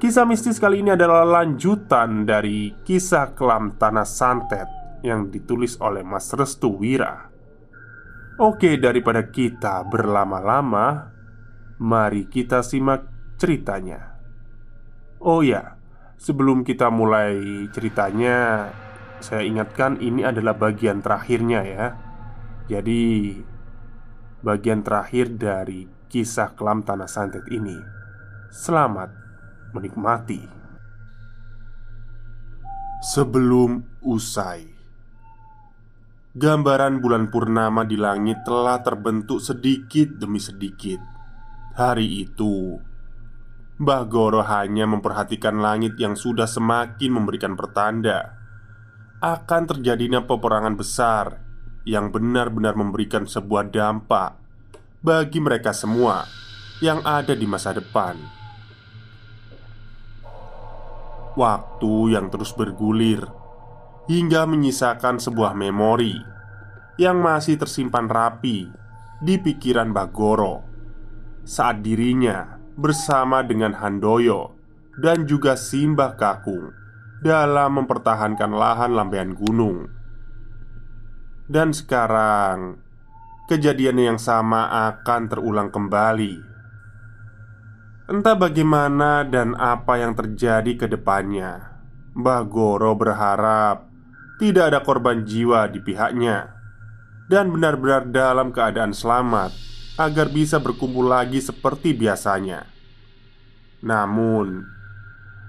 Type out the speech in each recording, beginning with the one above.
Kisah mistis kali ini adalah lanjutan dari kisah kelam Tanah Santet yang ditulis oleh Mas Restu Wira. Oke, daripada kita berlama-lama, mari kita simak ceritanya. Oh ya, sebelum kita mulai ceritanya, saya ingatkan ini adalah bagian terakhirnya ya. Jadi, bagian terakhir dari kisah kelam Tanah Santet ini. Selamat menikmati. Sebelum usai, gambaran bulan purnama di langit telah terbentuk sedikit demi sedikit. Hari itu, Mbah Goro hanya memperhatikan langit yang sudah semakin memberikan pertanda akan terjadinya peperangan besar yang benar-benar memberikan sebuah dampak bagi mereka semua yang ada di masa depan. Waktu yang terus bergulir hingga menyisakan sebuah memori yang masih tersimpan rapi di pikiran Bagoro saat dirinya bersama dengan Handoyo dan juga Simbah Kakung dalam mempertahankan lahan lambean gunung. Dan sekarang, kejadian yang sama akan terulang kembali Entah bagaimana dan apa yang terjadi ke depannya. Mbah Goro berharap Tidak ada korban jiwa di pihaknya Dan benar-benar dalam keadaan selamat Agar bisa berkumpul lagi seperti biasanya. Namun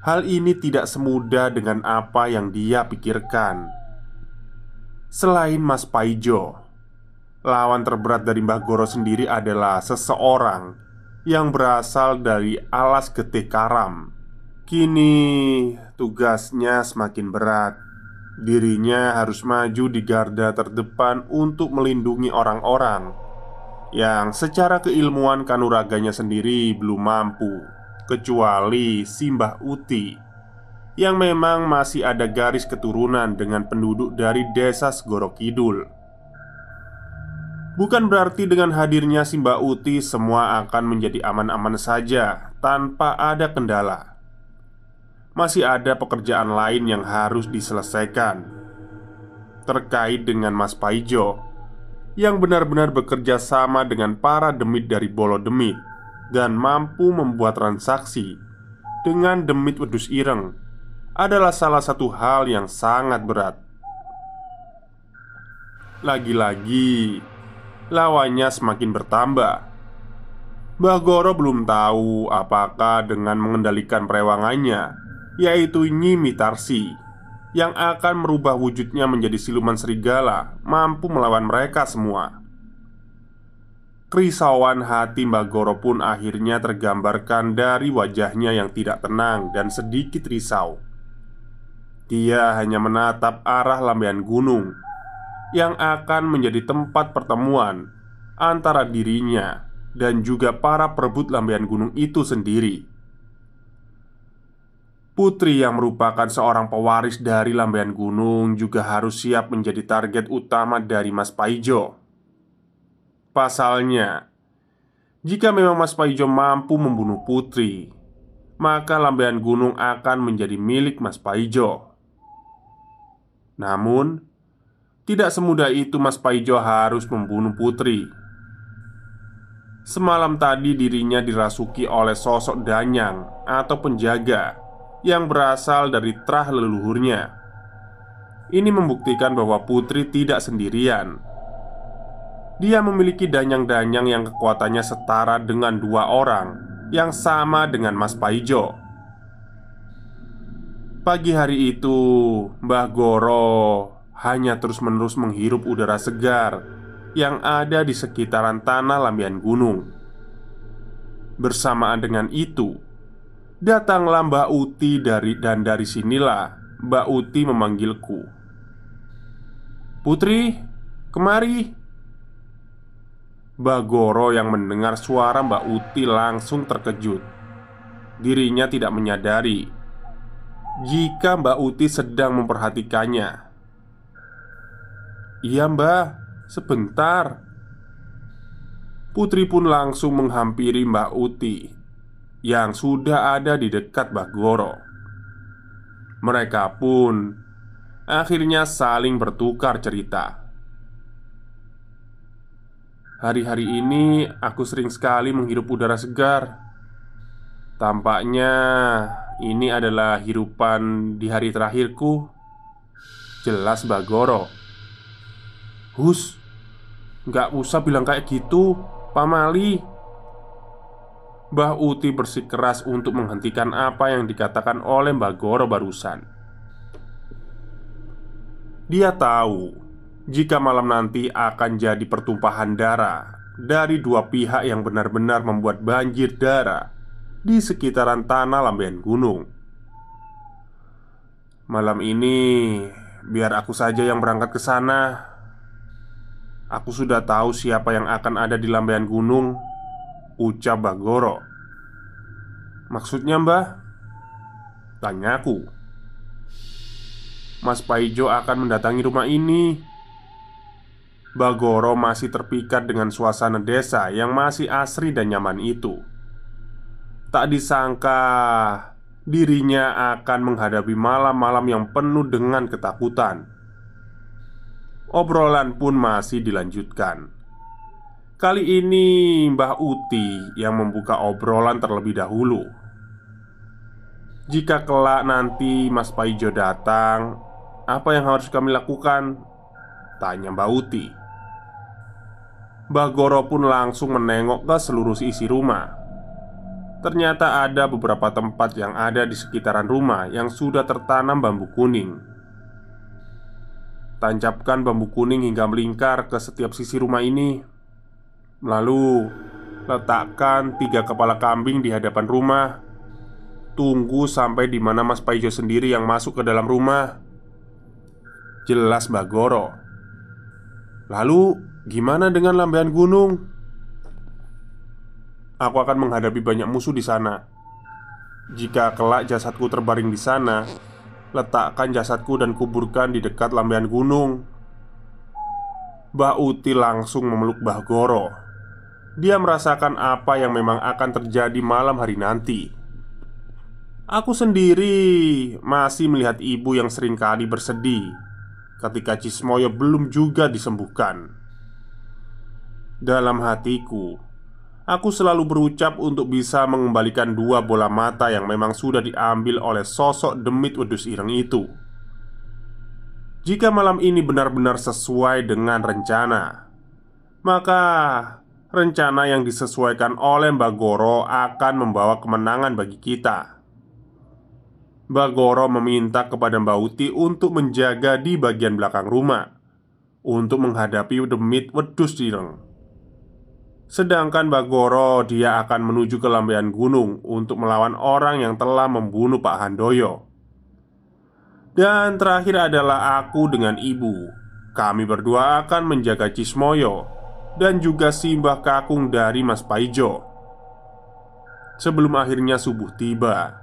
Hal ini tidak semudah dengan apa yang dia pikirkan. Selain Mas Paijo Lawan terberat dari Mbah Goro sendiri adalah seseorang yang berasal dari alas getih karam. Kini tugasnya semakin berat. Dirinya harus maju di garda terdepan untuk melindungi orang-orang yang secara keilmuan kanuraganya sendiri belum mampu, kecuali Simbah Uti yang memang masih ada garis keturunan dengan penduduk dari desa Segoro Kidul. Bukan berarti dengan hadirnya Simba Uti semua akan menjadi aman-aman saja tanpa ada kendala. Masih ada pekerjaan lain yang harus diselesaikan terkait dengan Mas Paijo yang benar-benar bekerja sama dengan para demit dari Bolo Demit dan mampu membuat transaksi dengan demit wedus ireng adalah salah satu hal yang sangat berat. Lagi-lagi, lawannya semakin bertambah. Mbah Goro belum tahu apakah dengan mengendalikan perewangannya, yaitu Nyi Mitarsi, yang akan merubah wujudnya menjadi siluman serigala, mampu melawan mereka semua. Kerisauan hati Mbah Goro pun akhirnya tergambarkan dari wajahnya yang tidak tenang dan sedikit risau. Dia hanya menatap arah lambean gunung yang akan menjadi tempat pertemuan antara dirinya dan juga para perebut lambean gunung itu sendiri. Putri yang merupakan seorang pewaris dari lambean gunung juga harus siap menjadi target utama dari Mas Paijo. Pasalnya, jika memang Mas Paijo mampu membunuh Putri, maka lambean gunung akan menjadi milik Mas Paijo. Namun, tidak semudah itu Mas Paijo harus membunuh Putri. Semalam tadi dirinya dirasuki oleh sosok danyang atau penjaga yang berasal dari terah leluhurnya. Ini membuktikan bahwa Putri tidak sendirian. Dia memiliki danyang-danyang yang kekuatannya setara dengan dua orang yang sama dengan Mas Paijo. Pagi hari itu, Mbah Goro hanya terus-menerus menghirup udara segar yang ada di sekitaran tanah lambian gunung. Bersamaan dengan itu, Datanglah Mbak Uti dari dan dari sinilah Mbak Uti memanggilku. Putri, kemari. Mbak Goro yang mendengar suara Mbak Uti langsung terkejut. Dirinya tidak menyadari Jika Mbak Uti sedang memperhatikannya Iya mbak, sebentar Putri pun langsung menghampiri Mbak Uti yang sudah ada di dekat Bagoro. Mereka pun akhirnya saling bertukar cerita. Hari-hari ini aku sering sekali menghirup udara segar. Tampaknya ini adalah hirupan di hari terakhirku. Jelas Bagoro. Hus, nggak usah bilang kayak gitu, Pak Mali. Mbah Uti bersikeras untuk menghentikan apa yang dikatakan oleh Mbah Goro barusan. Dia tahu jika malam nanti akan jadi pertumpahan darah dari dua pihak yang benar-benar membuat banjir darah di sekitaran tanah lambean gunung. Malam ini, biar aku saja yang berangkat ke sana. Aku sudah tahu siapa yang akan ada di lambean gunung Ucap Bagoro Maksudnya mbah? Tanyaku Mas Paijo akan mendatangi rumah ini. Bagoro masih terpikat dengan suasana desa yang masih asri dan nyaman itu. Tak disangka dirinya akan menghadapi malam-malam yang penuh dengan ketakutan Obrolan pun masih dilanjutkan. Kali ini Mbah Uti yang membuka obrolan terlebih dahulu. Jika kelak nanti Mas Paijo datang Apa yang harus kami lakukan? Tanya Mbah Uti. Mbah Goro pun langsung menengok ke seluruh isi rumah. Ternyata ada beberapa tempat yang ada di sekitaran rumah yang sudah tertanam bambu kuning Tancapkan bambu kuning hingga melingkar ke setiap sisi rumah ini Lalu letakkan tiga kepala kambing di hadapan rumah. Tunggu sampai di mana Mas Paijo sendiri yang masuk ke dalam rumah. Jelas Mbak Goro. Lalu gimana dengan lambean gunung? Aku akan menghadapi banyak musuh di sana. Jika kelak jasadku terbaring di sana, letakkan jasadku dan kuburkan di dekat lambean gunung. Mbak Uti langsung memeluk Mbah Goro dia merasakan apa yang memang akan terjadi malam hari nanti. Aku sendiri masih melihat ibu yang sering kali bersedih ketika Cismoyo belum juga disembuhkan. Dalam hatiku, aku selalu berucap untuk bisa mengembalikan dua bola mata yang memang sudah diambil oleh sosok demit wedus ireng itu. Jika malam ini benar-benar sesuai dengan rencana, maka rencana yang disesuaikan oleh Mbak Goro akan membawa kemenangan bagi kita. Mbak Goro meminta kepada Mbak Uti untuk menjaga di bagian belakang rumah untuk menghadapi demit wedus direng. Sedangkan Mbak Goro dia akan menuju ke lambean gunung untuk melawan orang yang telah membunuh Pak Handoyo. Dan terakhir adalah aku dengan ibu kami berdua akan menjaga Cismoyo dan juga Simbah Kakung dari Mas Paijo. Sebelum akhirnya subuh tiba,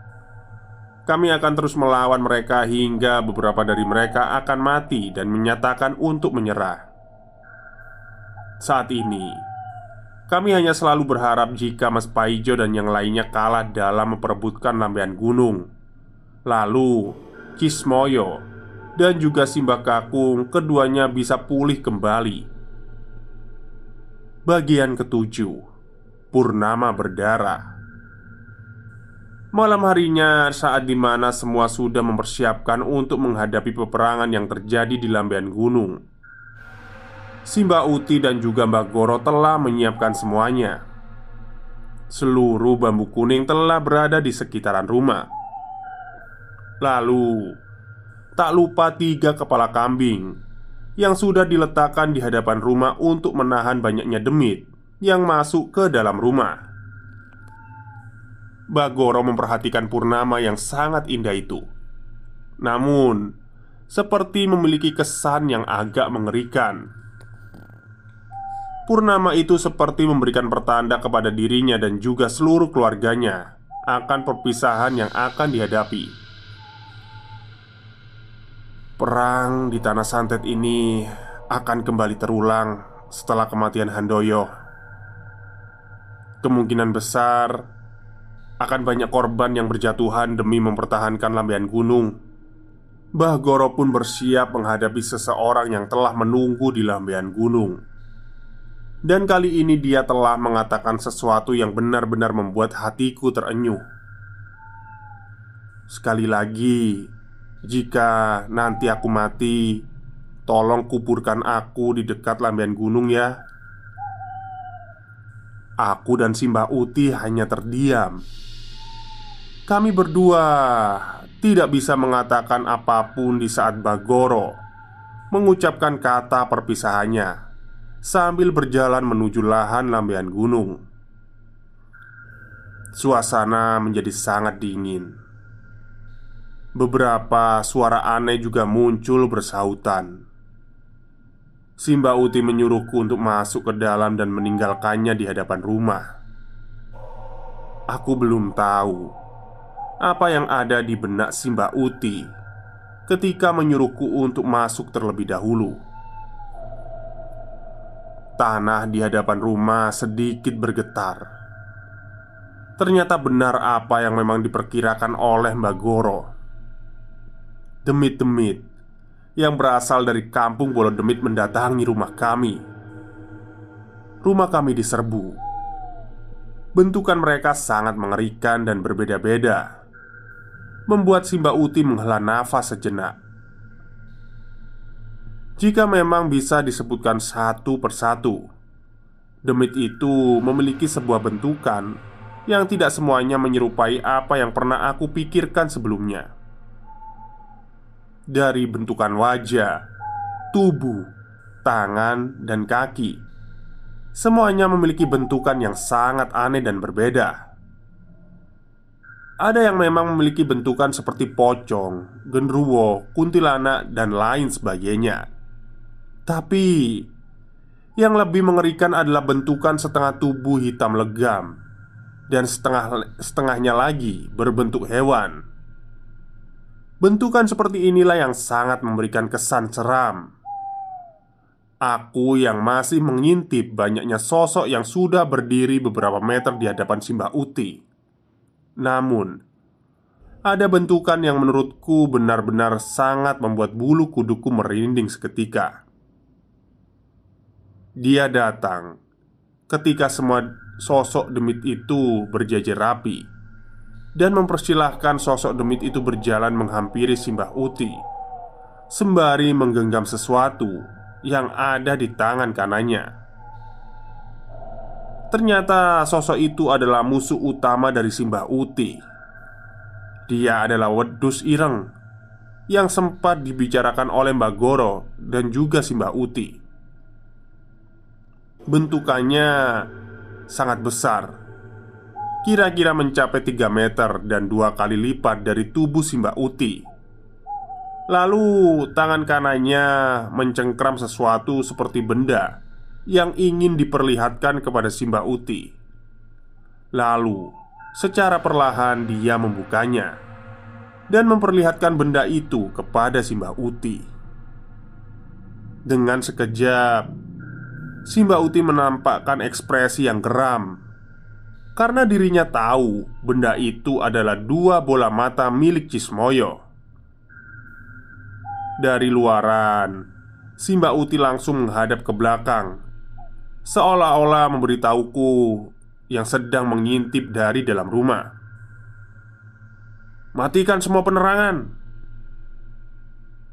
kami akan terus melawan mereka hingga beberapa dari mereka akan mati dan menyatakan untuk menyerah. Saat ini, kami hanya selalu berharap jika Mas Paijo dan yang lainnya kalah dalam memperebutkan lambean gunung. Lalu, Kismoyo dan juga Simbah Kakung keduanya bisa pulih kembali. Bagian ketujuh Purnama berdarah Malam harinya saat di mana semua sudah mempersiapkan untuk menghadapi peperangan yang terjadi di lambean gunung Simba Uti dan juga Mbak Goro telah menyiapkan semuanya Seluruh bambu kuning telah berada di sekitaran rumah Lalu Tak lupa tiga kepala kambing Yang sudah diletakkan di hadapan rumah untuk menahan banyaknya demit Yang masuk ke dalam rumah Bagoro memperhatikan purnama yang sangat indah itu. Namun, seperti memiliki kesan yang agak mengerikan. Purnama itu seperti memberikan pertanda kepada dirinya dan juga seluruh keluarganya akan perpisahan yang akan dihadapi. Perang di tanah santet ini akan kembali terulang setelah kematian Handoyo. Kemungkinan besar akan banyak korban yang berjatuhan demi mempertahankan lambean gunung. Mbah Goro pun bersiap menghadapi seseorang yang telah menunggu di lambean gunung. Dan kali ini dia telah mengatakan sesuatu yang benar-benar membuat hatiku terenyuh. Sekali lagi, jika nanti aku mati, tolong kuburkan aku di dekat lambean gunung ya. Aku dan Simbah Uti hanya terdiam kami berdua tidak bisa mengatakan apa pun di saat Bagoro mengucapkan kata perpisahannya sambil berjalan menuju lahan lambean gunung. Suasana menjadi sangat dingin. Beberapa suara aneh juga muncul bersautan. Simba Uti menyuruhku untuk masuk ke dalam dan meninggalkannya di hadapan rumah. Aku belum tahu apa yang ada di benak Simba Uti ketika menyuruhku untuk masuk terlebih dahulu. Tanah di hadapan rumah sedikit bergetar. Ternyata benar apa yang memang diperkirakan oleh Mbak Goro. Demit-demit yang berasal dari kampung Bolo Demit mendatangi rumah kami. Rumah kami diserbu. Bentukan mereka sangat mengerikan dan berbeda-beda membuat Simba Uti menghela nafas sejenak. Jika memang bisa disebutkan satu persatu, demit itu memiliki sebuah bentukan yang tidak semuanya menyerupai apa yang pernah aku pikirkan sebelumnya. Dari bentukan wajah, tubuh, tangan, dan kaki, semuanya memiliki bentukan yang sangat aneh dan berbeda. Ada yang memang memiliki bentukan seperti pocong, genruwo, kuntilanak, dan lain sebagainya. Tapi yang lebih mengerikan adalah bentukan setengah tubuh hitam legam dan setengah setengahnya lagi berbentuk hewan. Bentukan seperti inilah yang sangat memberikan kesan seram. Aku yang masih mengintip banyaknya sosok yang sudah berdiri beberapa meter di hadapan Simba Uti namun, ada bentukan yang menurutku benar-benar sangat membuat bulu kuduku merinding seketika. Dia datang. Ketika semua sosok demit itu berjajar rapi dan mempersilahkan sosok demit itu berjalan menghampiri Simbah Uti sembari menggenggam sesuatu yang ada di tangan kanannya. Ternyata sosok itu adalah musuh utama dari Simbah Uti. Dia adalah Wedus Ireng Yang sempat dibicarakan oleh Mbak Goro dan juga Simbah Uti Bentukannya sangat besar Kira-kira mencapai 3 meter dan dua kali lipat dari tubuh Simbah Uti Lalu tangan kanannya mencengkram sesuatu seperti benda yang ingin diperlihatkan kepada Simba Uti. Lalu, secara perlahan dia membukanya dan memperlihatkan benda itu kepada Simba Uti. Dengan sekejap, Simba Uti menampakkan ekspresi yang geram. Karena dirinya tahu benda itu adalah dua bola mata milik Cismoyo. Dari luaran, Simba Uti langsung menghadap ke belakang. Seolah-olah memberitahuku yang sedang mengintip dari dalam rumah. Matikan semua penerangan.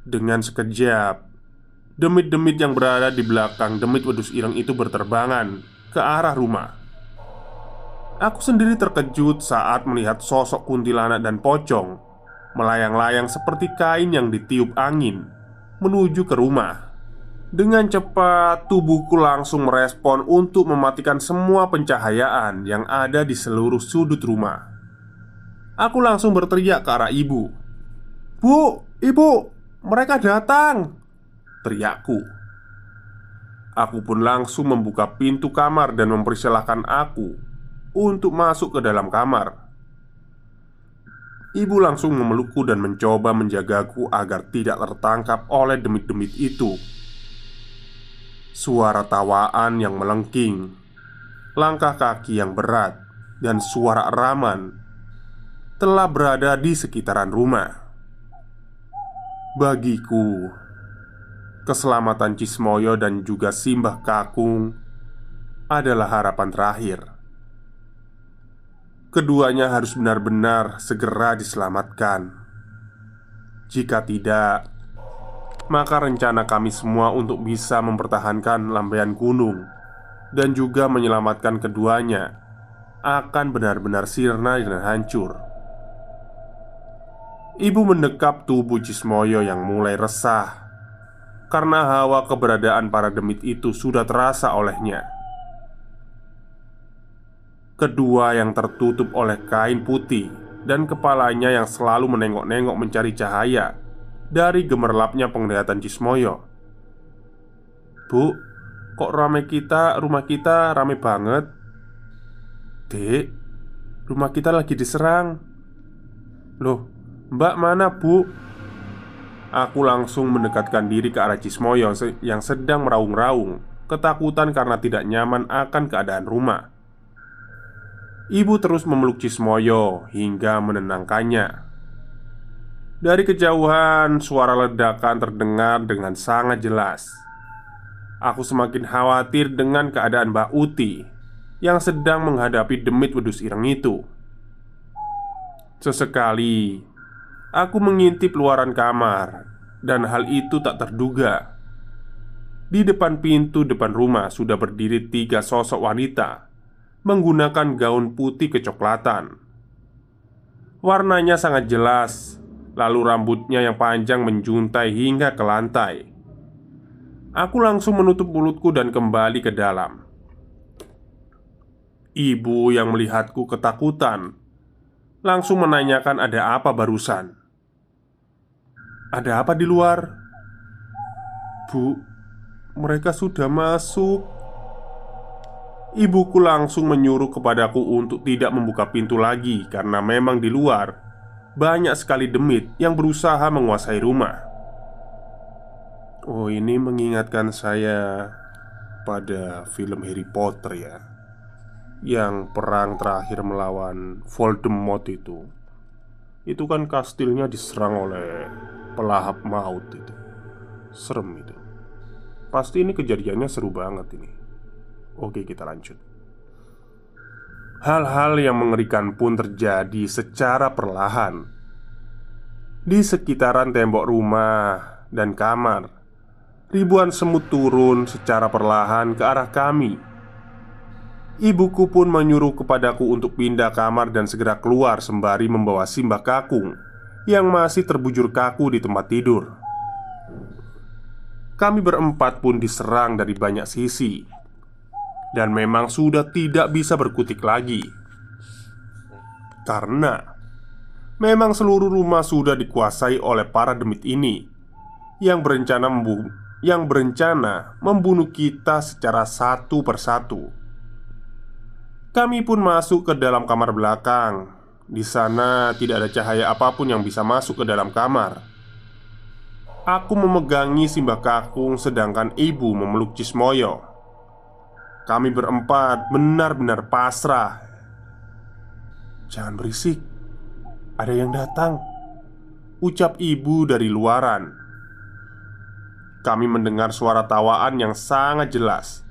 Dengan sekejap Demit-demit yang berada di belakang demit wedus ireng itu berterbangan ke arah rumah Aku sendiri terkejut saat melihat sosok kuntilanak dan pocong melayang-layang seperti kain yang ditiup angin menuju ke rumah. Dengan cepat, tubuhku langsung merespon untuk mematikan semua pencahayaan yang ada di seluruh sudut rumah. Aku langsung berteriak ke arah ibu. "Bu, ibu, mereka datang!" Teriakku. Aku pun langsung membuka pintu kamar dan mempersilahkan aku untuk masuk ke dalam kamar. Ibu langsung memelukku dan mencoba menjagaku agar tidak tertangkap oleh demit-demit itu. Suara tawaan yang melengking, langkah kaki yang berat, dan suara eraman telah berada di sekitaran rumah. Bagiku, keselamatan Cismoyo dan juga Simbah Kakung adalah harapan terakhir. Keduanya harus benar-benar segera diselamatkan. Jika tidak, maka rencana kami semua untuk bisa mempertahankan lambaian gunung dan juga menyelamatkan keduanya akan benar-benar sirna dan hancur. Ibu mendekap tubuh Cismoyo yang mulai resah karena hawa keberadaan para demit itu sudah terasa olehnya. Kedua yang tertutup oleh kain putih Dan kepalanya yang selalu menengok-nengok mencari cahaya Dari gemerlapnya penglihatan Cismoyo Bu, kok rame kita, rumah kita rame banget Dek, rumah kita lagi diserang Loh, mbak mana bu? Aku langsung mendekatkan diri ke arah Cismoyo yang sedang meraung-raung Ketakutan karena tidak nyaman akan keadaan rumah Ibu terus memeluk Cismoyo hingga menenangkannya. Dari kejauhan, suara ledakan terdengar dengan sangat jelas. Aku semakin khawatir dengan keadaan Mbak Uti yang sedang menghadapi demit wedus ireng itu. Sesekali, aku mengintip luaran kamar, dan hal itu tak terduga. Di depan pintu depan rumah sudah berdiri tiga sosok wanita menggunakan gaun putih kecoklatan. Warnanya sangat jelas, lalu rambutnya yang panjang menjuntai hingga ke lantai. Aku langsung menutup mulutku dan kembali ke dalam. Ibu yang melihatku ketakutan langsung menanyakan ada apa barusan. Ada apa di luar? Bu, mereka sudah masuk. Ibuku langsung menyuruh kepadaku untuk tidak membuka pintu lagi karena memang di luar banyak sekali demit yang berusaha menguasai rumah. Oh, ini mengingatkan saya pada film Harry Potter ya. Yang perang terakhir melawan Voldemort itu. Itu kan kastilnya diserang oleh pelahap maut itu. Serem itu. Pasti ini kejadiannya seru banget ini. Oke, kita lanjut. Hal-hal yang mengerikan pun terjadi secara perlahan di sekitaran tembok rumah dan kamar. Ribuan semut turun secara perlahan ke arah kami. Ibuku pun menyuruh kepadaku untuk pindah kamar dan segera keluar sembari membawa Simbah Kakung yang masih terbujur kaku di tempat tidur. Kami berempat pun diserang dari banyak sisi dan memang sudah tidak bisa berkutik lagi. Karena Memang seluruh rumah sudah dikuasai oleh para demit ini Yang berencana membu yang berencana membunuh kita secara satu persatu. Kami pun masuk ke dalam kamar belakang Di sana tidak ada cahaya apa pun yang bisa masuk ke dalam kamar. Aku memegangi Simbah Kakung sedangkan ibu memeluk Cismoyo. Kami berempat benar-benar pasrah. Jangan berisik. Ada yang datang Ucap ibu dari luaran. Kami mendengar suara tawaan yang sangat jelas.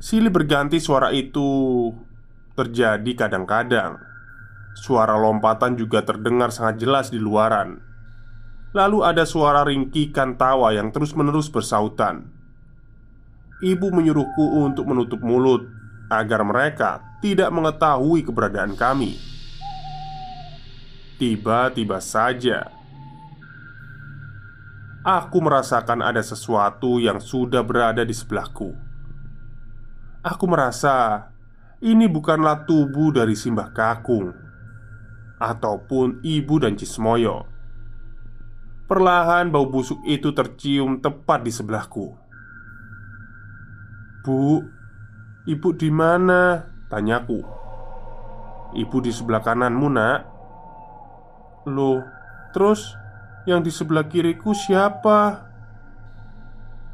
Silih berganti suara itu terjadi kadang-kadang Suara lompatan juga terdengar sangat jelas di luaran Lalu ada suara ringkikan tawa yang terus-menerus bersautan. Ibu menyuruhku untuk menutup mulut agar mereka tidak mengetahui keberadaan kami. Tiba-tiba saja, aku merasakan ada sesuatu yang sudah berada di sebelahku. Aku merasa ini bukanlah tubuh dari Simbah Kakung ataupun ibu dan Cismoyo Perlahan bau busuk itu tercium tepat di sebelahku. "Bu, ibu di mana?" tanyaku. "Ibu di sebelah kananmu, Nak." "Loh, terus yang di sebelah kiriku siapa?"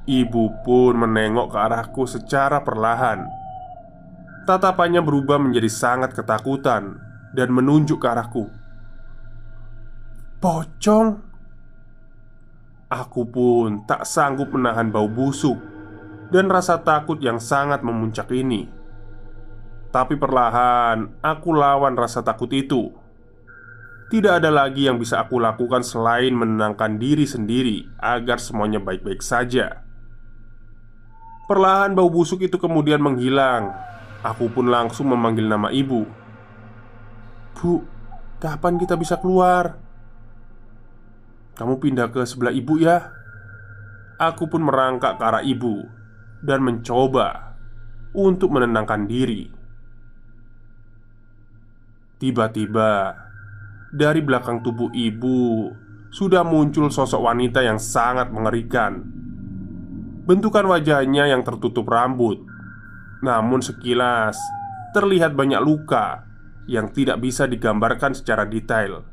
Ibu pun menengok ke arahku secara perlahan. Tatapannya berubah menjadi sangat ketakutan dan menunjuk ke arahku. "Pocong!" Aku pun tak sanggup menahan bau busuk dan rasa takut yang sangat memuncak ini. Tapi perlahan aku lawan rasa takut itu. Tidak ada lagi yang bisa aku lakukan selain menenangkan diri sendiri agar semuanya baik-baik saja. Perlahan bau busuk itu kemudian menghilang. Aku pun langsung memanggil nama ibu. "Bu, kapan kita bisa keluar?" Kamu pindah ke sebelah ibu ya. Aku pun merangkak ke arah ibu Dan mencoba Untuk menenangkan diri. Tiba-tiba Dari belakang tubuh ibu Sudah muncul sosok wanita yang sangat mengerikan. Bentukan wajahnya yang tertutup rambut. Namun sekilas Terlihat banyak luka Yang tidak bisa digambarkan secara detail.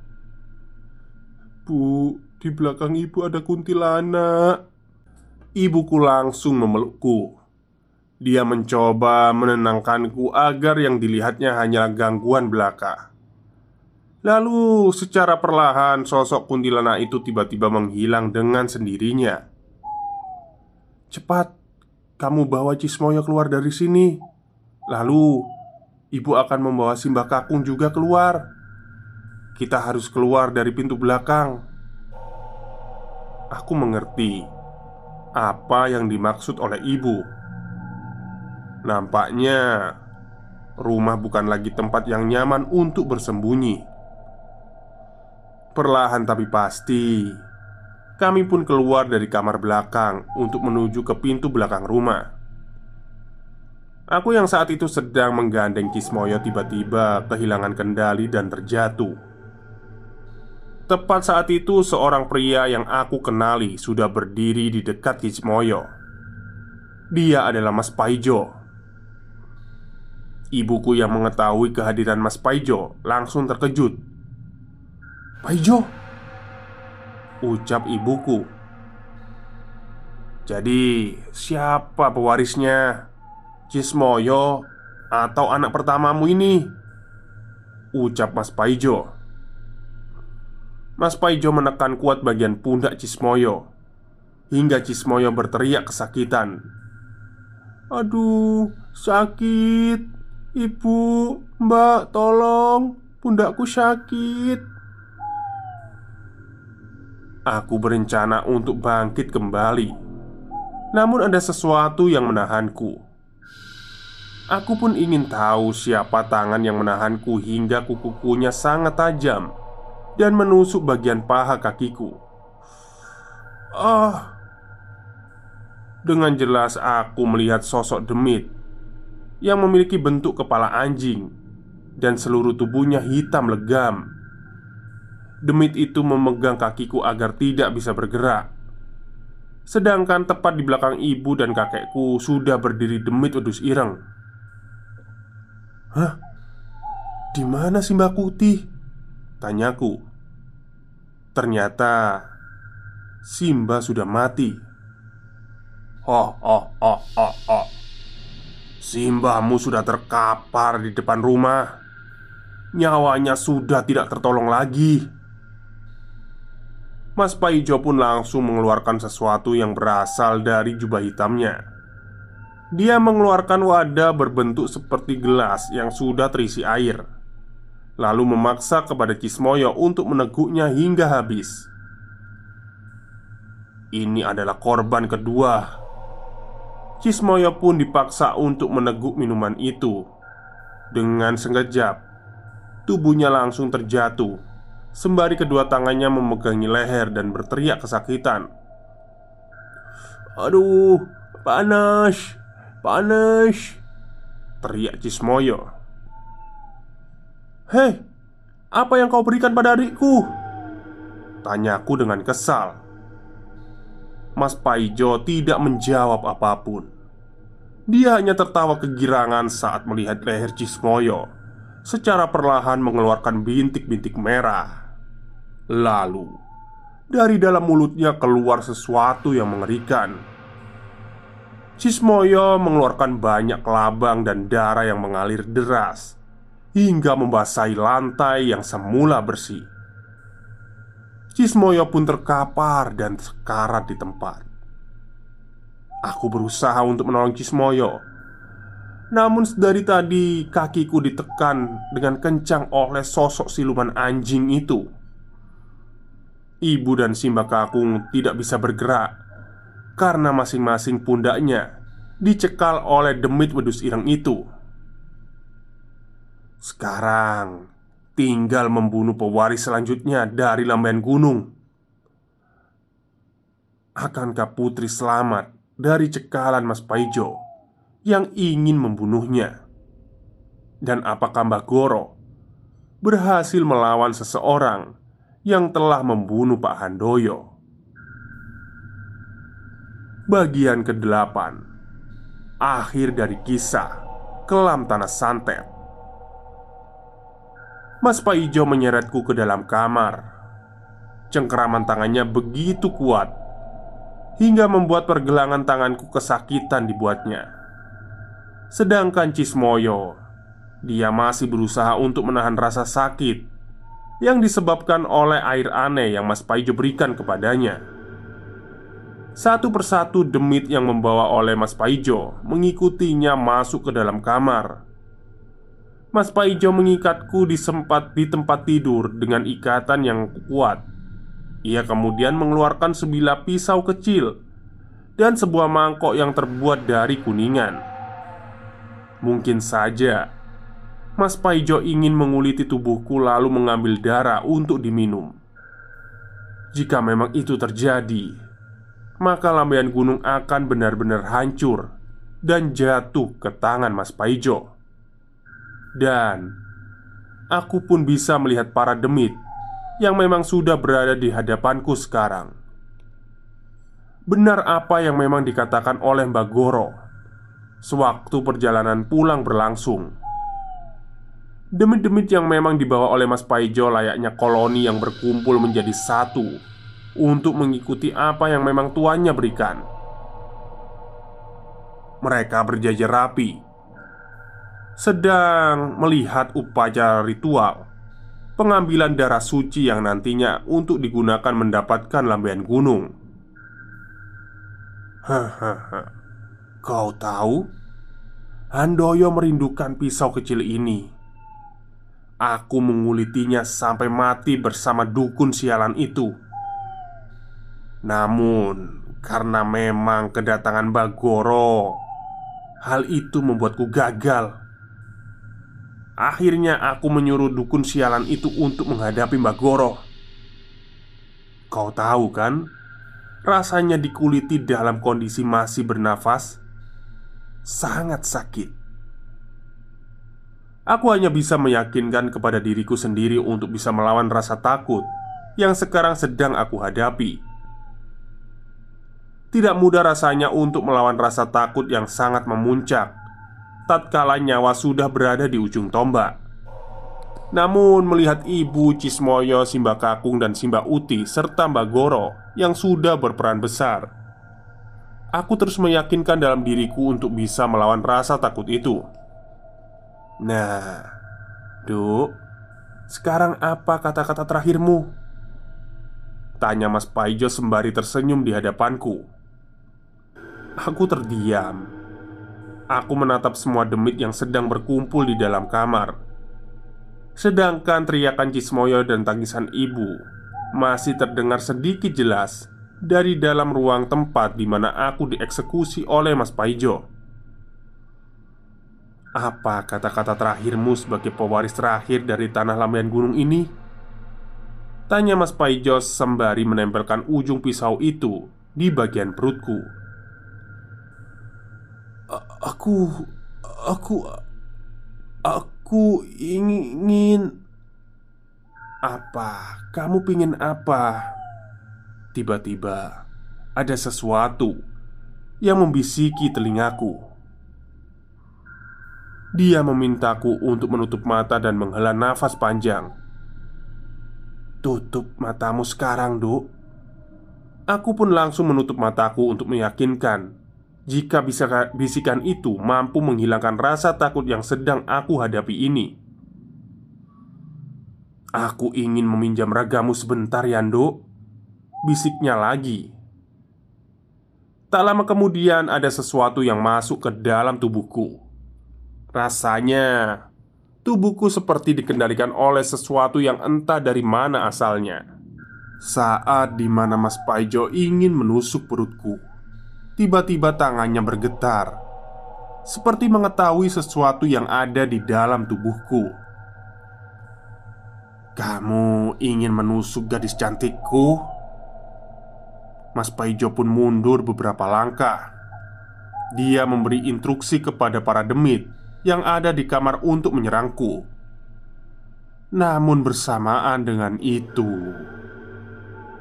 Bu, di belakang ibu ada kuntilanak. Ibuku langsung memelukku. Dia mencoba menenangkanku agar yang dilihatnya hanya gangguan belaka. Lalu secara perlahan sosok kuntilanak itu tiba-tiba menghilang dengan sendirinya. Cepat, kamu bawa Cismoyo keluar dari sini. Lalu, ibu akan membawa Simbah Kakung juga keluar Kita harus keluar dari pintu belakang Aku mengerti apa yang dimaksud oleh ibu. Nampaknya rumah bukan lagi tempat yang nyaman untuk bersembunyi. Perlahan tapi pasti, kami pun keluar dari kamar belakang untuk menuju ke pintu belakang rumah. Aku yang saat itu sedang menggandeng Kismoyo tiba-tiba kehilangan kendali dan terjatuh. Tepat saat itu, seorang pria yang aku kenali sudah berdiri di dekat Kismoyo. Dia adalah Mas Paijo. Ibuku yang mengetahui kehadiran Mas Paijo langsung terkejut. "Paijo!" ucap ibuku. "Jadi, siapa pewarisnya? Cismoyo atau anak pertamamu ini?" ucap Mas Paijo. Mas Paijo menekan kuat bagian pundak Cismoyo Hingga Cismoyo berteriak kesakitan Aduh, sakit Ibu, mbak, tolong Pundakku sakit Aku berencana untuk bangkit kembali Namun ada sesuatu yang menahanku Aku pun ingin tahu siapa tangan yang menahanku hingga kukukunya sangat tajam dan menusuk bagian paha kakiku. Ah, dengan jelas aku melihat sosok demit yang memiliki bentuk kepala anjing dan seluruh tubuhnya hitam legam. demit itu memegang kakiku agar tidak bisa bergerak. Sedangkan tepat di belakang ibu dan kakekku sudah berdiri demit wedus ireng. Hah? Di mana si Mbak Kuti? Tanyaku. Ternyata Simba sudah mati. Oh, oh, oh, oh, oh. Simbamu sudah terkapar di depan rumah. Nyawanya sudah tidak tertolong lagi. Mas Paijo pun langsung mengeluarkan sesuatu yang berasal dari jubah hitamnya. Dia mengeluarkan wadah berbentuk seperti gelas yang sudah terisi air, lalu memaksa kepada Kismoyo untuk meneguknya hingga habis. Ini adalah korban kedua. Kismoyo pun dipaksa untuk meneguk minuman itu. Dengan sekejap, tubuhnya langsung terjatuh Sembari kedua tangannya memegangi leher dan berteriak kesakitan Aduh, panas, panas. Teriak Cismoyo. Hei, apa yang kau berikan pada adikku? Tanyaku dengan kesal. Mas Paijo tidak menjawab apa pun. Dia hanya tertawa kegirangan saat melihat leher Cismoyo Secara perlahan mengeluarkan bintik-bintik merah. Lalu, dari dalam mulutnya keluar sesuatu yang mengerikan. Cismoyo mengeluarkan banyak kelabang dan darah yang mengalir deras hingga membasahi lantai yang semula bersih. Cismoyo pun terkapar dan sekarat di tempat. Aku berusaha untuk menolong Cismoyo, namun dari tadi kakiku ditekan dengan kencang oleh sosok siluman anjing itu. Ibu dan Simba Kakung tidak bisa bergerak karena masing-masing pundaknya dicekal oleh demit wedus ireng itu. Sekarang tinggal membunuh pewaris selanjutnya dari lambayan gunung. Akankah putri selamat dari cekalan Mas Paijo yang ingin membunuhnya? Dan apakah Mbak Goro berhasil melawan seseorang yang telah membunuh Pak Handoyo. Bagian ke-8 Akhir dari kisah Kelam Tanah Santet. Mas Paijo menyeretku ke dalam kamar. Cengkeraman tangannya begitu kuat Hingga membuat pergelangan tanganku kesakitan dibuatnya. Sedangkan Cismoyo Dia masih berusaha untuk menahan rasa sakit yang disebabkan oleh air aneh yang Mas Paijo berikan kepadanya. Satu persatu demit yang membawa oleh Mas Paijo mengikutinya masuk ke dalam kamar. Mas Paijo mengikatku di sempat di tempat tidur dengan ikatan yang kuat. Ia kemudian mengeluarkan sebilah pisau kecil dan sebuah mangkok yang terbuat dari kuningan. Mungkin saja Mas Paijo ingin menguliti tubuhku lalu mengambil darah untuk diminum. Jika memang itu terjadi, maka lambaian gunung akan benar-benar hancur dan jatuh ke tangan Mas Paijo. Dan aku pun bisa melihat para demit yang memang sudah berada di hadapanku sekarang. Benar apa yang memang dikatakan oleh Mbak Goro sewaktu perjalanan pulang berlangsung Demit-demit yang memang dibawa oleh Mas Paijo layaknya koloni yang berkumpul menjadi satu Untuk mengikuti apa yang memang tuannya berikan Mereka berjajar rapi Sedang melihat upacara ritual Pengambilan darah suci yang nantinya untuk digunakan mendapatkan lambaian gunung Hahaha Kau tahu? Handoyo merindukan pisau kecil ini Aku mengulitinya sampai mati bersama dukun sialan itu. Namun, karena memang kedatangan Bagoro, hal itu membuatku gagal. Akhirnya, aku menyuruh dukun sialan itu untuk menghadapi Bagoro. Kau tahu kan, rasanya dikuliti dalam kondisi masih bernafas sangat sakit. Aku hanya bisa meyakinkan kepada diriku sendiri untuk bisa melawan rasa takut yang sekarang sedang aku hadapi. Tidak mudah rasanya untuk melawan rasa takut yang sangat memuncak tatkala nyawa sudah berada di ujung tombak. Namun melihat ibu Cismoyo, Simba Kakung dan Simba Uti serta Mbak Goro yang sudah berperan besar Aku terus meyakinkan dalam diriku untuk bisa melawan rasa takut itu Nah, Duk, sekarang apa kata-kata terakhirmu? Tanya Mas Paijo sembari tersenyum di hadapanku Aku terdiam Aku menatap semua demit yang sedang berkumpul di dalam kamar Sedangkan teriakan Cismoyo dan tangisan ibu masih terdengar sedikit jelas dari dalam ruang tempat di mana aku dieksekusi oleh Mas Paijo. Apa kata-kata terakhirmu sebagai pewaris terakhir dari tanah lambian gunung ini? Tanya Mas Paijo sembari menempelkan ujung pisau itu di bagian perutku. Aku, aku, aku ingin Apa? Kamu pingin apa? Tiba-tiba ada sesuatu yang membisiki telingaku. Dia memintaku untuk menutup mata dan menghela nafas panjang. Tutup matamu sekarang, Duk. Aku pun langsung menutup mataku untuk meyakinkan jika bisikan itu mampu menghilangkan rasa takut yang sedang aku hadapi ini. Aku ingin meminjam ragamu sebentar, Yando. Bisiknya lagi. Tak lama kemudian ada sesuatu yang masuk ke dalam tubuhku. Rasanya tubuhku seperti dikendalikan oleh sesuatu yang entah dari mana asalnya. Saat di mana Mas Paijo ingin menusuk perutku Tiba-tiba tangannya bergetar Seperti mengetahui sesuatu yang ada di dalam tubuhku. Kamu ingin menusuk gadis cantikku? Mas Paijo pun mundur beberapa langkah. Dia memberi instruksi kepada para demit Yang ada di kamar untuk menyerangku. Namun bersamaan dengan itu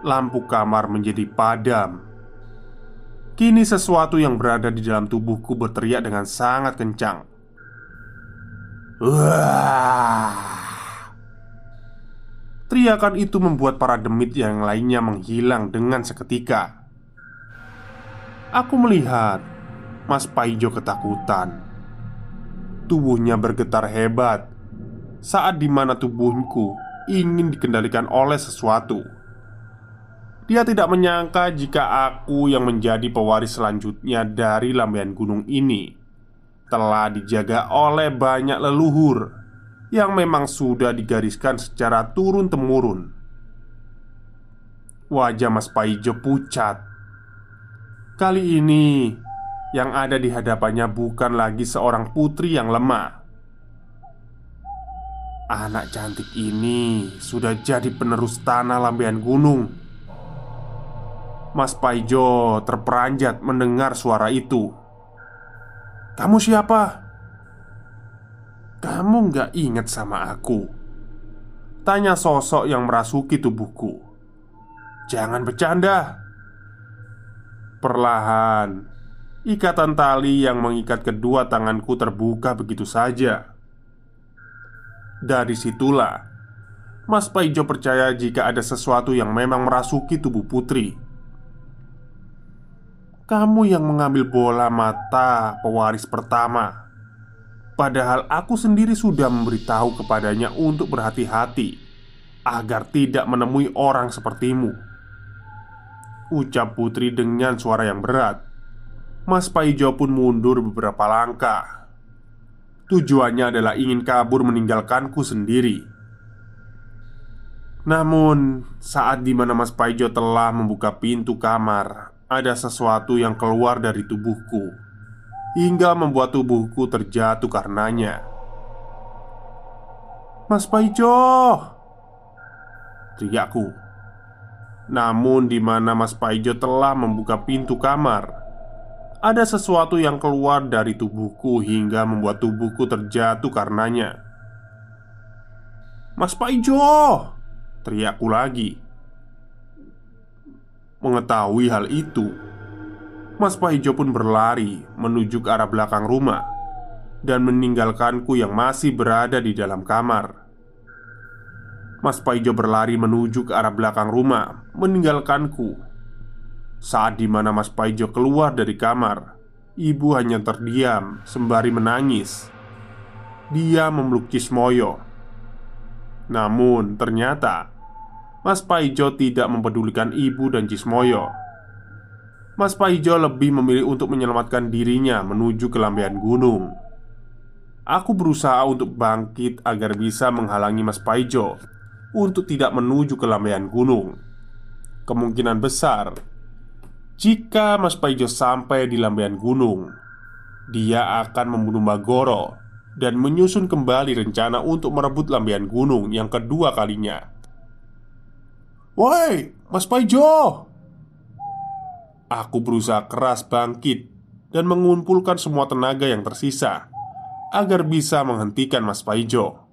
Lampu kamar menjadi padam Kini sesuatu yang berada di dalam tubuhku berteriak dengan sangat kencang. Wah. Teriakan itu membuat para demit yang lainnya menghilang dengan seketika. Aku melihat Mas Paijo ketakutan. Tubuhnya bergetar hebat Saat di mana tubuhku ingin dikendalikan oleh sesuatu dia tidak menyangka jika aku yang menjadi pewaris selanjutnya dari lambian gunung ini telah dijaga oleh banyak leluhur yang memang sudah digariskan secara turun-temurun. Wajah Mas Paijo pucat. Kali ini yang ada di hadapannya bukan lagi seorang putri yang lemah. Anak cantik ini sudah jadi penerus tanah lambian gunung Mas Paijo terperanjat mendengar suara itu. "Kamu siapa?" "Kamu nggak ingat sama aku?" Tanya sosok yang merasuki tubuhku. "Jangan bercanda." Perlahan, ikatan tali yang mengikat kedua tanganku terbuka begitu saja. Dari situlah, Mas Paijo percaya jika ada sesuatu yang memang merasuki tubuh putri kamu yang mengambil bola mata pewaris pertama? Padahal aku sendiri sudah memberitahu kepadanya untuk berhati-hati Agar tidak menemui orang sepertimu. Ucap putri dengan suara yang berat. Mas Paijo pun mundur beberapa langkah. Tujuannya adalah ingin kabur meninggalkanku sendiri. Namun saat di mana Mas Paijo telah membuka pintu kamar ada sesuatu yang keluar dari tubuhku hingga membuat tubuhku terjatuh karenanya. "Mas Paijo!" teriakku. Namun, di mana Mas Paijo telah membuka pintu kamar, ada sesuatu yang keluar dari tubuhku hingga membuat tubuhku terjatuh karenanya. "Mas Paijo!" teriakku lagi. Mengetahui hal itu, Mas Paijo pun berlari menuju ke arah belakang rumah dan meninggalkanku yang masih berada di dalam kamar. Mas Paijo berlari menuju ke arah belakang rumah, meninggalkanku. Saat di mana Mas Paijo keluar dari kamar, ibu hanya terdiam sembari menangis. Dia memeluk Cismoyo. Namun ternyata Mas Paijo tidak mempedulikan ibu dan Cismoyo. Mas Paijo lebih memilih untuk menyelamatkan dirinya menuju ke lambean gunung. Aku berusaha untuk bangkit agar bisa menghalangi Mas Paijo untuk tidak menuju ke lambean gunung. Kemungkinan besar, jika Mas Paijo sampai di lambean gunung, dia akan membunuh Magoro dan menyusun kembali rencana untuk merebut lambean gunung yang kedua kalinya. Woi, Mas Paijo! Aku berusaha keras bangkit dan mengumpulkan semua tenaga yang tersisa agar bisa menghentikan Mas Paijo.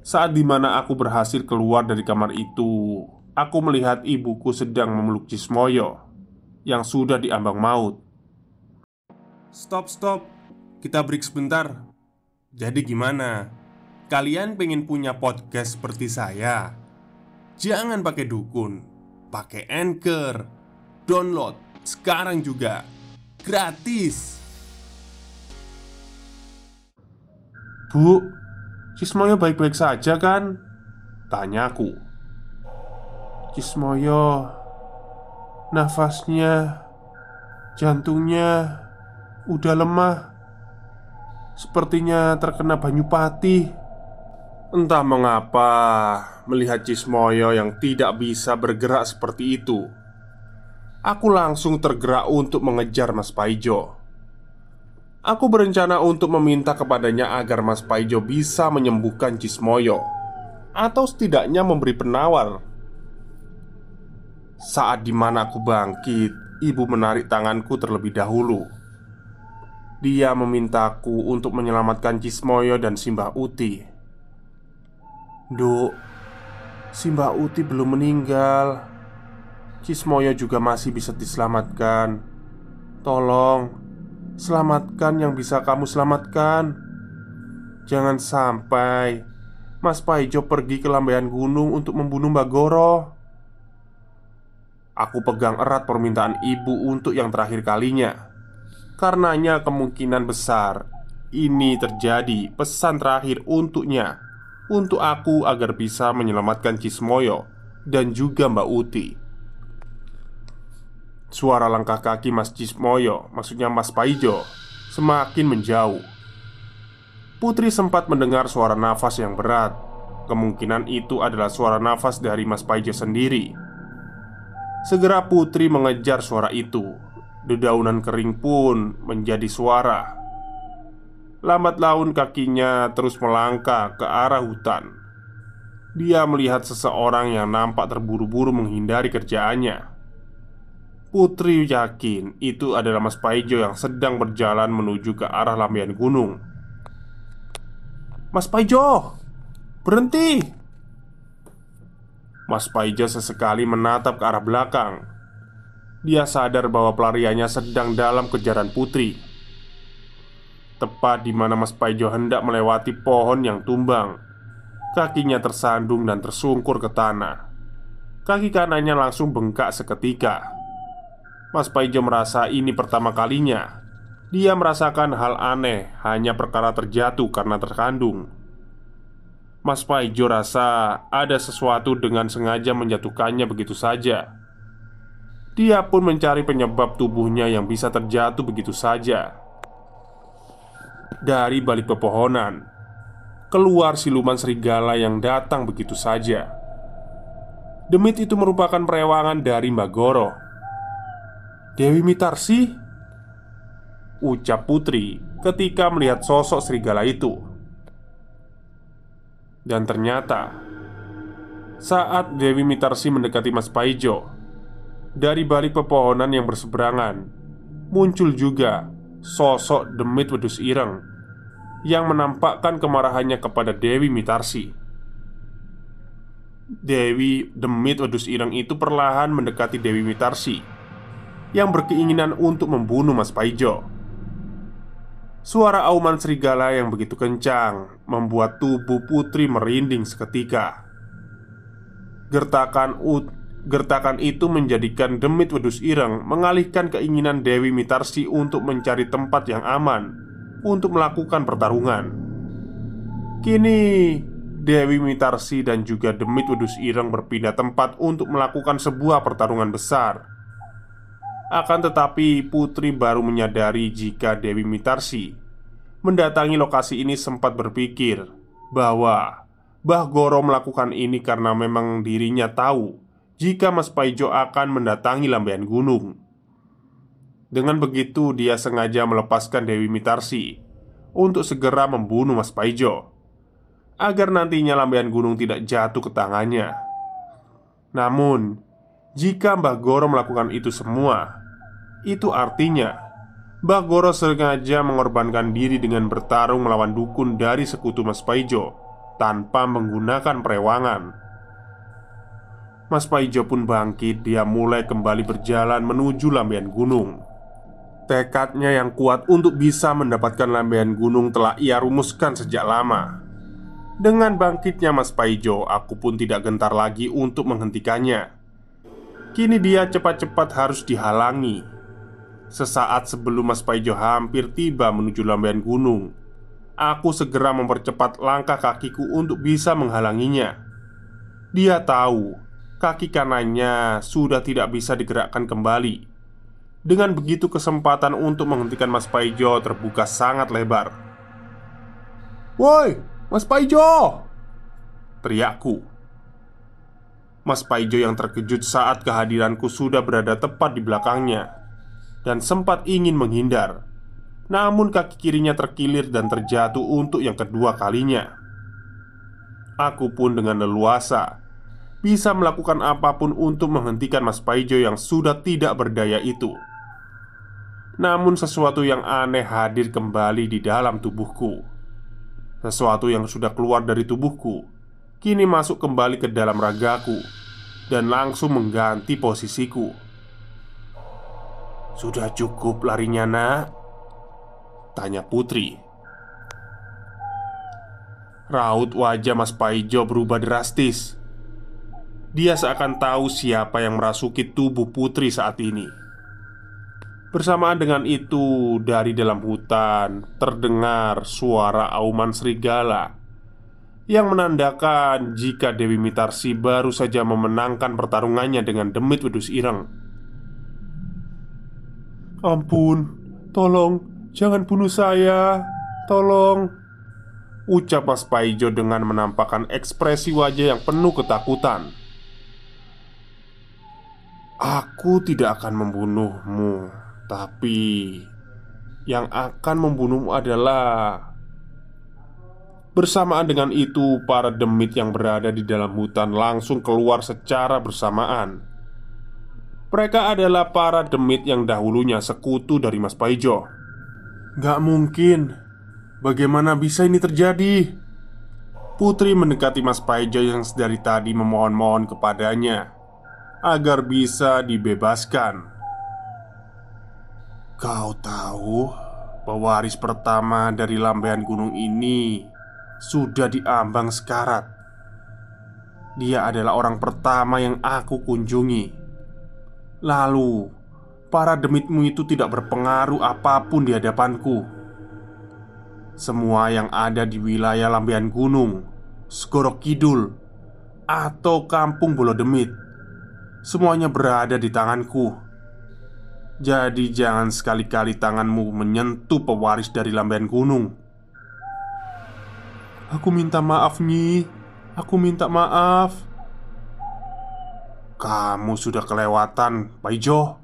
Saat di mana aku berhasil keluar dari kamar itu, aku melihat ibuku sedang memeluk Cismoyo yang sudah diambang maut. Stop, stop. Kita break sebentar. Jadi gimana? Kalian pengen punya podcast seperti saya? Jangan pakai dukun, pakai anchor. Download sekarang juga. Gratis. Bu, Cismoyo baik-baik saja kan? Tanyaku Cismoyo Nafasnya Jantungnya Udah lemah Sepertinya terkena banyu pati Entah mengapa Melihat Cismoyo yang tidak bisa bergerak seperti itu. Aku langsung tergerak untuk mengejar Mas Paijo. Aku berencana untuk meminta kepadanya agar Mas Paijo bisa menyembuhkan Cismoyo Atau setidaknya memberi penawar. Saat di mana aku bangkit Ibu menarik tanganku terlebih dahulu. Dia memintaku untuk menyelamatkan Cismoyo dan Simbah Uti Duk Simbah Uti belum meninggal. Cismoyo juga masih bisa diselamatkan. Tolong Selamatkan yang bisa kamu selamatkan. Jangan sampai Mas Paijo pergi ke lambaian gunung untuk membunuh Mbak Goro. Aku pegang erat permintaan ibu untuk yang terakhir kalinya. Karenanya kemungkinan besar Ini terjadi pesan terakhir untuknya Untuk aku agar bisa menyelamatkan Cismoyo Dan juga Mbak Uti Suara langkah kaki Mas Cismoyo, maksudnya Mas Paijo, semakin menjauh. Putri sempat mendengar suara nafas yang berat. Kemungkinan itu adalah suara nafas dari Mas Paijo sendiri. Segera Putri mengejar suara itu. Dedaunan kering pun menjadi suara. Lambat laun kakinya terus melangkah ke arah hutan. Dia melihat seseorang yang nampak terburu-buru menghindari kerjaannya. Putri yakin itu adalah Mas Paijo yang sedang berjalan menuju ke arah lampian gunung. "Mas Paijo, berhenti!" Mas Paijo sesekali menatap ke arah belakang. Dia sadar bahwa pelariannya sedang dalam kejaran Putri. Tepat di mana Mas Paijo hendak melewati pohon yang tumbang, kakinya tersandung dan tersungkur ke tanah. Kaki kanannya langsung bengkak seketika. Mas Paijo merasa ini pertama kalinya. Dia merasakan hal aneh hanya perkara terjatuh karena terkandung. Mas Paijo rasa ada sesuatu dengan sengaja menjatuhkannya begitu saja. Dia pun mencari penyebab tubuhnya yang bisa terjatuh begitu saja Dari balik pepohonan. Keluar siluman serigala yang datang begitu saja. Demit itu merupakan perewangan dari Mbak Goro. Dewi Mitarsi Ucap Putri ketika melihat sosok serigala itu. Dan ternyata Saat Dewi Mitarsi mendekati Mas Paijo Dari balik pepohonan yang berseberangan Muncul juga sosok demit wedus ireng Yang menampakkan kemarahannya kepada Dewi Mitarsi Dewi Demit Wedus Ireng itu perlahan mendekati Dewi Mitarsi yang berkeinginan untuk membunuh Mas Paijo. Suara auman serigala yang begitu kencang membuat tubuh putri merinding seketika. Gertakan ut gertakan itu menjadikan Demit Wedus Ireng mengalihkan keinginan Dewi Mitarsi untuk mencari tempat yang aman untuk melakukan pertarungan. Kini Dewi Mitarsi dan juga Demit Wedus Ireng berpindah tempat untuk melakukan sebuah pertarungan besar. Akan tetapi, Putri baru menyadari jika Dewi Mitarsi mendatangi lokasi ini sempat berpikir bahwa Bah Goro melakukan ini karena memang dirinya tahu jika Mas Paijo akan mendatangi Lambean Gunung. Dengan begitu, dia sengaja melepaskan Dewi Mitarsi untuk segera membunuh Mas Paijo agar nantinya lambean gunung tidak jatuh ke tangannya. Namun, jika Mbah Goro melakukan itu semua, itu artinya Mbah Goro sengaja mengorbankan diri dengan bertarung melawan dukun dari sekutu Mas Paijo tanpa menggunakan perewangan. Mas Paijo pun bangkit, dia mulai kembali berjalan menuju lambean gunung. Tekadnya yang kuat untuk bisa mendapatkan lambean gunung telah ia rumuskan sejak lama. Dengan bangkitnya Mas Paijo, aku pun tidak gentar lagi untuk menghentikannya. Kini dia cepat-cepat harus dihalangi. Sesaat sebelum Mas Paijo hampir tiba menuju lambean gunung, aku segera mempercepat langkah kakiku untuk bisa menghalanginya. Dia tahu kaki kanannya sudah tidak bisa digerakkan kembali. Dengan begitu, kesempatan untuk menghentikan Mas Paijo terbuka sangat lebar. "Woi, Mas Paijo!" Teriakku Mas Paijo yang terkejut saat kehadiranku sudah berada tepat di belakangnya Dan sempat ingin menghindar Namun kaki kirinya terkilir dan terjatuh untuk yang kedua kalinya Aku pun dengan leluasa Bisa melakukan apa pun untuk menghentikan Mas Paijo yang sudah tidak berdaya itu. Namun sesuatu yang aneh hadir kembali di dalam tubuhku. Sesuatu yang sudah keluar dari tubuhku Kini masuk kembali ke dalam ragaku Dan langsung mengganti posisiku. Sudah cukup larinya nak? Tanya Putri. Raut wajah Mas Paijo berubah drastis Dia seakan tahu siapa yang merasuki tubuh Putri saat ini Bersamaan dengan itu, dari dalam hutan terdengar suara auman serigala yang menandakan jika Dewi Mitarsi baru saja memenangkan pertarungannya dengan Demit Wedus Ireng. "Ampun, tolong jangan bunuh saya, tolong!" ucap Mas Paijo dengan menampakkan ekspresi wajah yang penuh ketakutan. "Aku tidak akan membunuhmu." Tapi yang akan membunuhmu adalah Bersamaan dengan itu, para demit yang berada di dalam hutan langsung keluar secara bersamaan. Mereka adalah para demit yang dahulunya sekutu dari Mas Paijo. Gak mungkin, bagaimana bisa ini terjadi? Putri mendekati Mas Paijo yang sedari tadi memohon-mohon kepadanya agar bisa dibebaskan. Kau tahu, pewaris pertama dari lambean gunung ini sudah diambang sekarat. Dia adalah orang pertama yang aku kunjungi. Lalu, para demitmu itu tidak berpengaruh apa pun di hadapanku. Semua yang ada di wilayah lambean gunung, Segorok Kidul, atau Kampung Bolo Demit, semuanya berada di tanganku. Jadi jangan sekali-kali tanganmu menyentuh pewaris dari lambean gunung. Aku minta maaf Nyi. Aku minta maaf. Kamu sudah kelewatan Paijo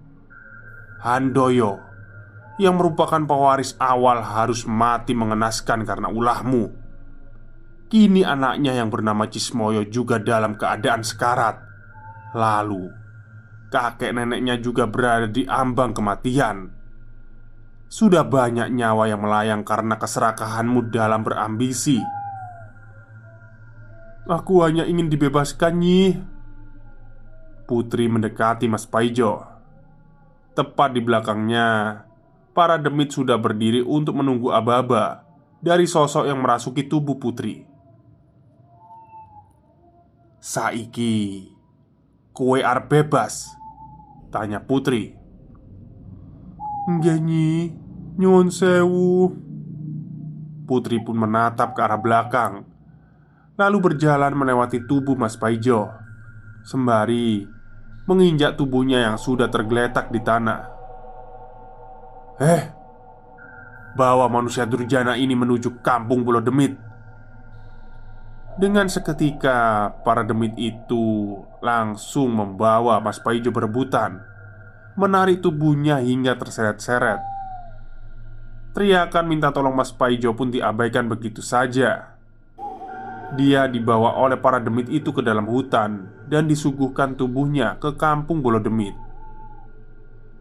Handoyo Yang merupakan pewaris awal harus mati mengenaskan karena ulahmu. Kini anaknya yang bernama Cismoyo juga dalam keadaan sekarat Lalu kakek neneknya juga berada di ambang kematian. Sudah banyak nyawa yang melayang karena keserakahanmu dalam berambisi. Aku hanya ingin dibebaskan, Nyi. Putri mendekati Mas Paijo. Tepat di belakangnya, para demit sudah berdiri untuk menunggu aba-aba dari sosok yang merasuki tubuh Putri. Saiki, kue arep bebas? Tanya Putri. Nggih, Nyi. Nyuwun sewu. Putri pun menatap ke arah belakang Lalu berjalan melewati tubuh Mas Paijo Sembari menginjak tubuhnya yang sudah tergeletak di tanah Eh Bawa manusia durjana ini menuju kampung Pulau Demit Dengan seketika para demit itu langsung membawa Mas Paijo berebutan Menarik tubuhnya hingga terseret-seret Teriakan minta tolong Mas Paijo pun diabaikan begitu saja. Dia dibawa oleh para demit itu ke dalam hutan dan disuguhkan tubuhnya ke kampung Bolo Demit.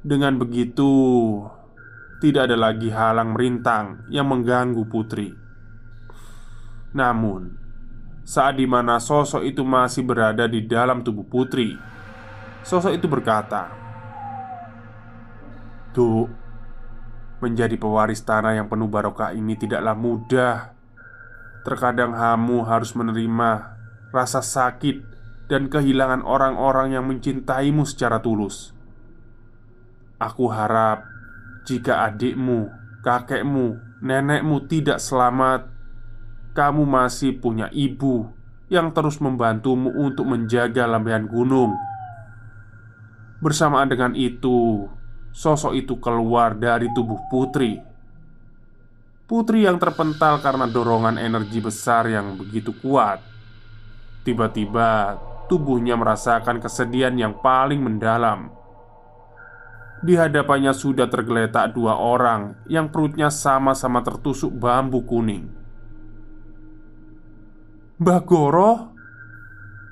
Dengan begitu, tidak ada lagi halang merintang yang mengganggu putri. Namun, saat di mana sosok itu masih berada di dalam tubuh putri, sosok itu berkata, "Duk, Menjadi pewaris tanah yang penuh barokah ini tidaklah mudah. Terkadang kamu harus menerima rasa sakit dan kehilangan orang-orang yang mencintaimu secara tulus. Aku harap jika adikmu, kakekmu, nenekmu tidak selamat, kamu masih punya ibu yang terus membantumu untuk menjaga lampian gunung. Bersamaan dengan itu, sosok itu keluar dari tubuh putri. Putri yang terpental karena dorongan energi besar yang begitu kuat. Tiba-tiba, tubuhnya merasakan kesedihan yang paling mendalam. Di hadapannya sudah tergeletak dua orang yang perutnya sama-sama tertusuk bambu kuning. Bagoro,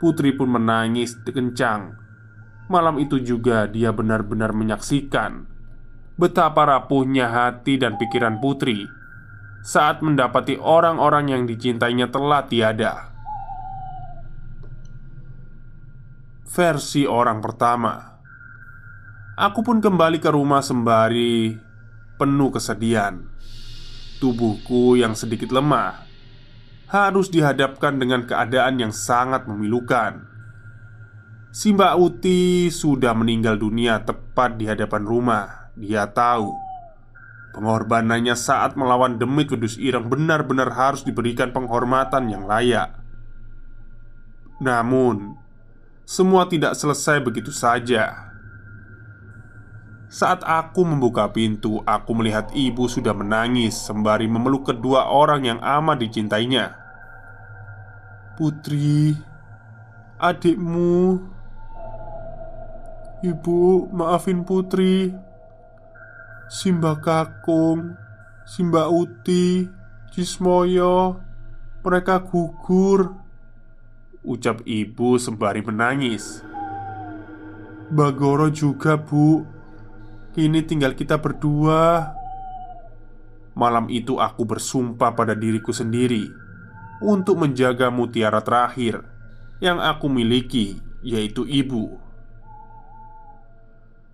Putri pun menangis kencang Malam itu juga dia benar-benar menyaksikan betapa rapuhnya hati dan pikiran putri saat mendapati orang-orang yang dicintainya telah tiada. Versi orang pertama, aku pun kembali ke rumah sembari penuh kesedihan. Tubuhku yang sedikit lemah harus dihadapkan dengan keadaan yang sangat memilukan. Si Mbak Uti sudah meninggal dunia tepat di hadapan rumah. Dia tahu pengorbanannya saat melawan demit wedus ireng benar-benar harus diberikan penghormatan yang layak. Namun, semua tidak selesai begitu saja. Saat aku membuka pintu, aku melihat ibu sudah menangis sembari memeluk kedua orang yang amat dicintainya. "Putri, adikmu," Ibu, maafin Putri. Simba Kakung Simba Uti Cismoyo Mereka gugur. Ucap ibu sembari menangis. Bagoro juga bu. Kini tinggal kita berdua. Malam itu aku bersumpah pada diriku sendiri Untuk menjaga mutiara terakhir Yang aku miliki Yaitu ibu.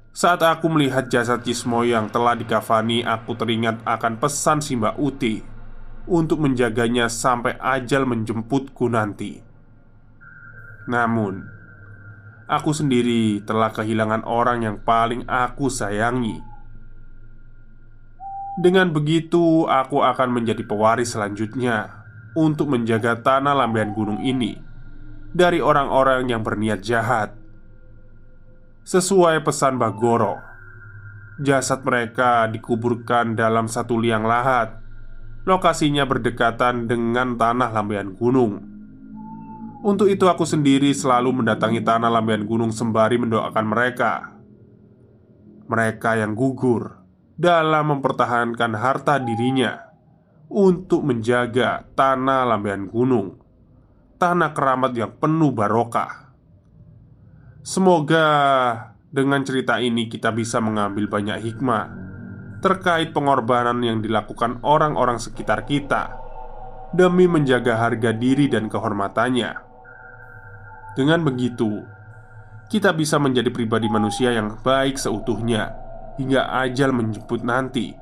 Saat aku melihat jasad Cismo yang telah dikafani Aku teringat akan pesan si Mbak Uti Untuk menjaganya sampai ajal menjemputku nanti. Namun Aku sendiri telah kehilangan orang yang paling aku sayangi. Dengan begitu aku akan menjadi pewaris selanjutnya Untuk menjaga tanah lambian gunung ini Dari orang-orang yang berniat jahat. Sesuai pesan Bagoro Jasad mereka dikuburkan dalam satu liang lahat. Lokasinya berdekatan dengan tanah lambian gunung. Untuk itu aku sendiri selalu mendatangi tanah lambian gunung sembari mendoakan mereka. Mereka yang gugur dalam mempertahankan harta dirinya Untuk menjaga tanah lambian gunung Tanah keramat yang penuh barokah Semoga dengan cerita ini kita bisa mengambil banyak hikmah terkait pengorbanan yang dilakukan orang-orang sekitar kita demi menjaga harga diri dan kehormatannya. Dengan begitu, kita bisa menjadi pribadi manusia yang baik seutuhnya hingga ajal menjemput nanti.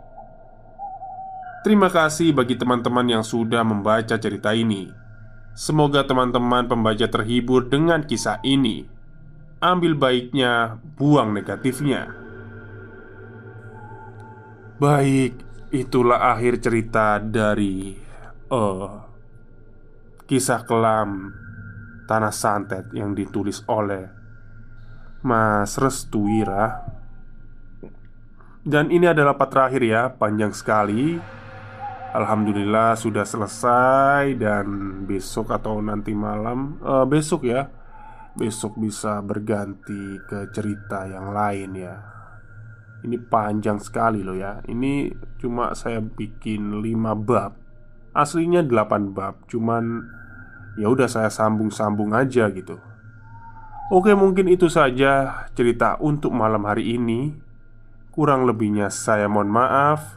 Terima kasih bagi teman-teman yang sudah membaca cerita ini. Semoga teman-teman pembaca terhibur dengan kisah ini. Ambil baiknya, buang negatifnya. Baik, itulah akhir cerita dari uh, kisah kelam Tanah Santet yang ditulis oleh Mas Restu Wira Dan ini adalah part terakhir ya, panjang sekali Alhamdulillah sudah selesai dan besok atau nanti malam uh, Besok ya Besok bisa berganti ke cerita yang lain ya. Ini panjang sekali loh ya. Ini cuma saya bikin 5 bab. Aslinya 8 bab Cuman ya udah saya sambung-sambung aja gitu. Oke mungkin itu saja cerita untuk malam hari ini. Kurang lebihnya saya mohon maaf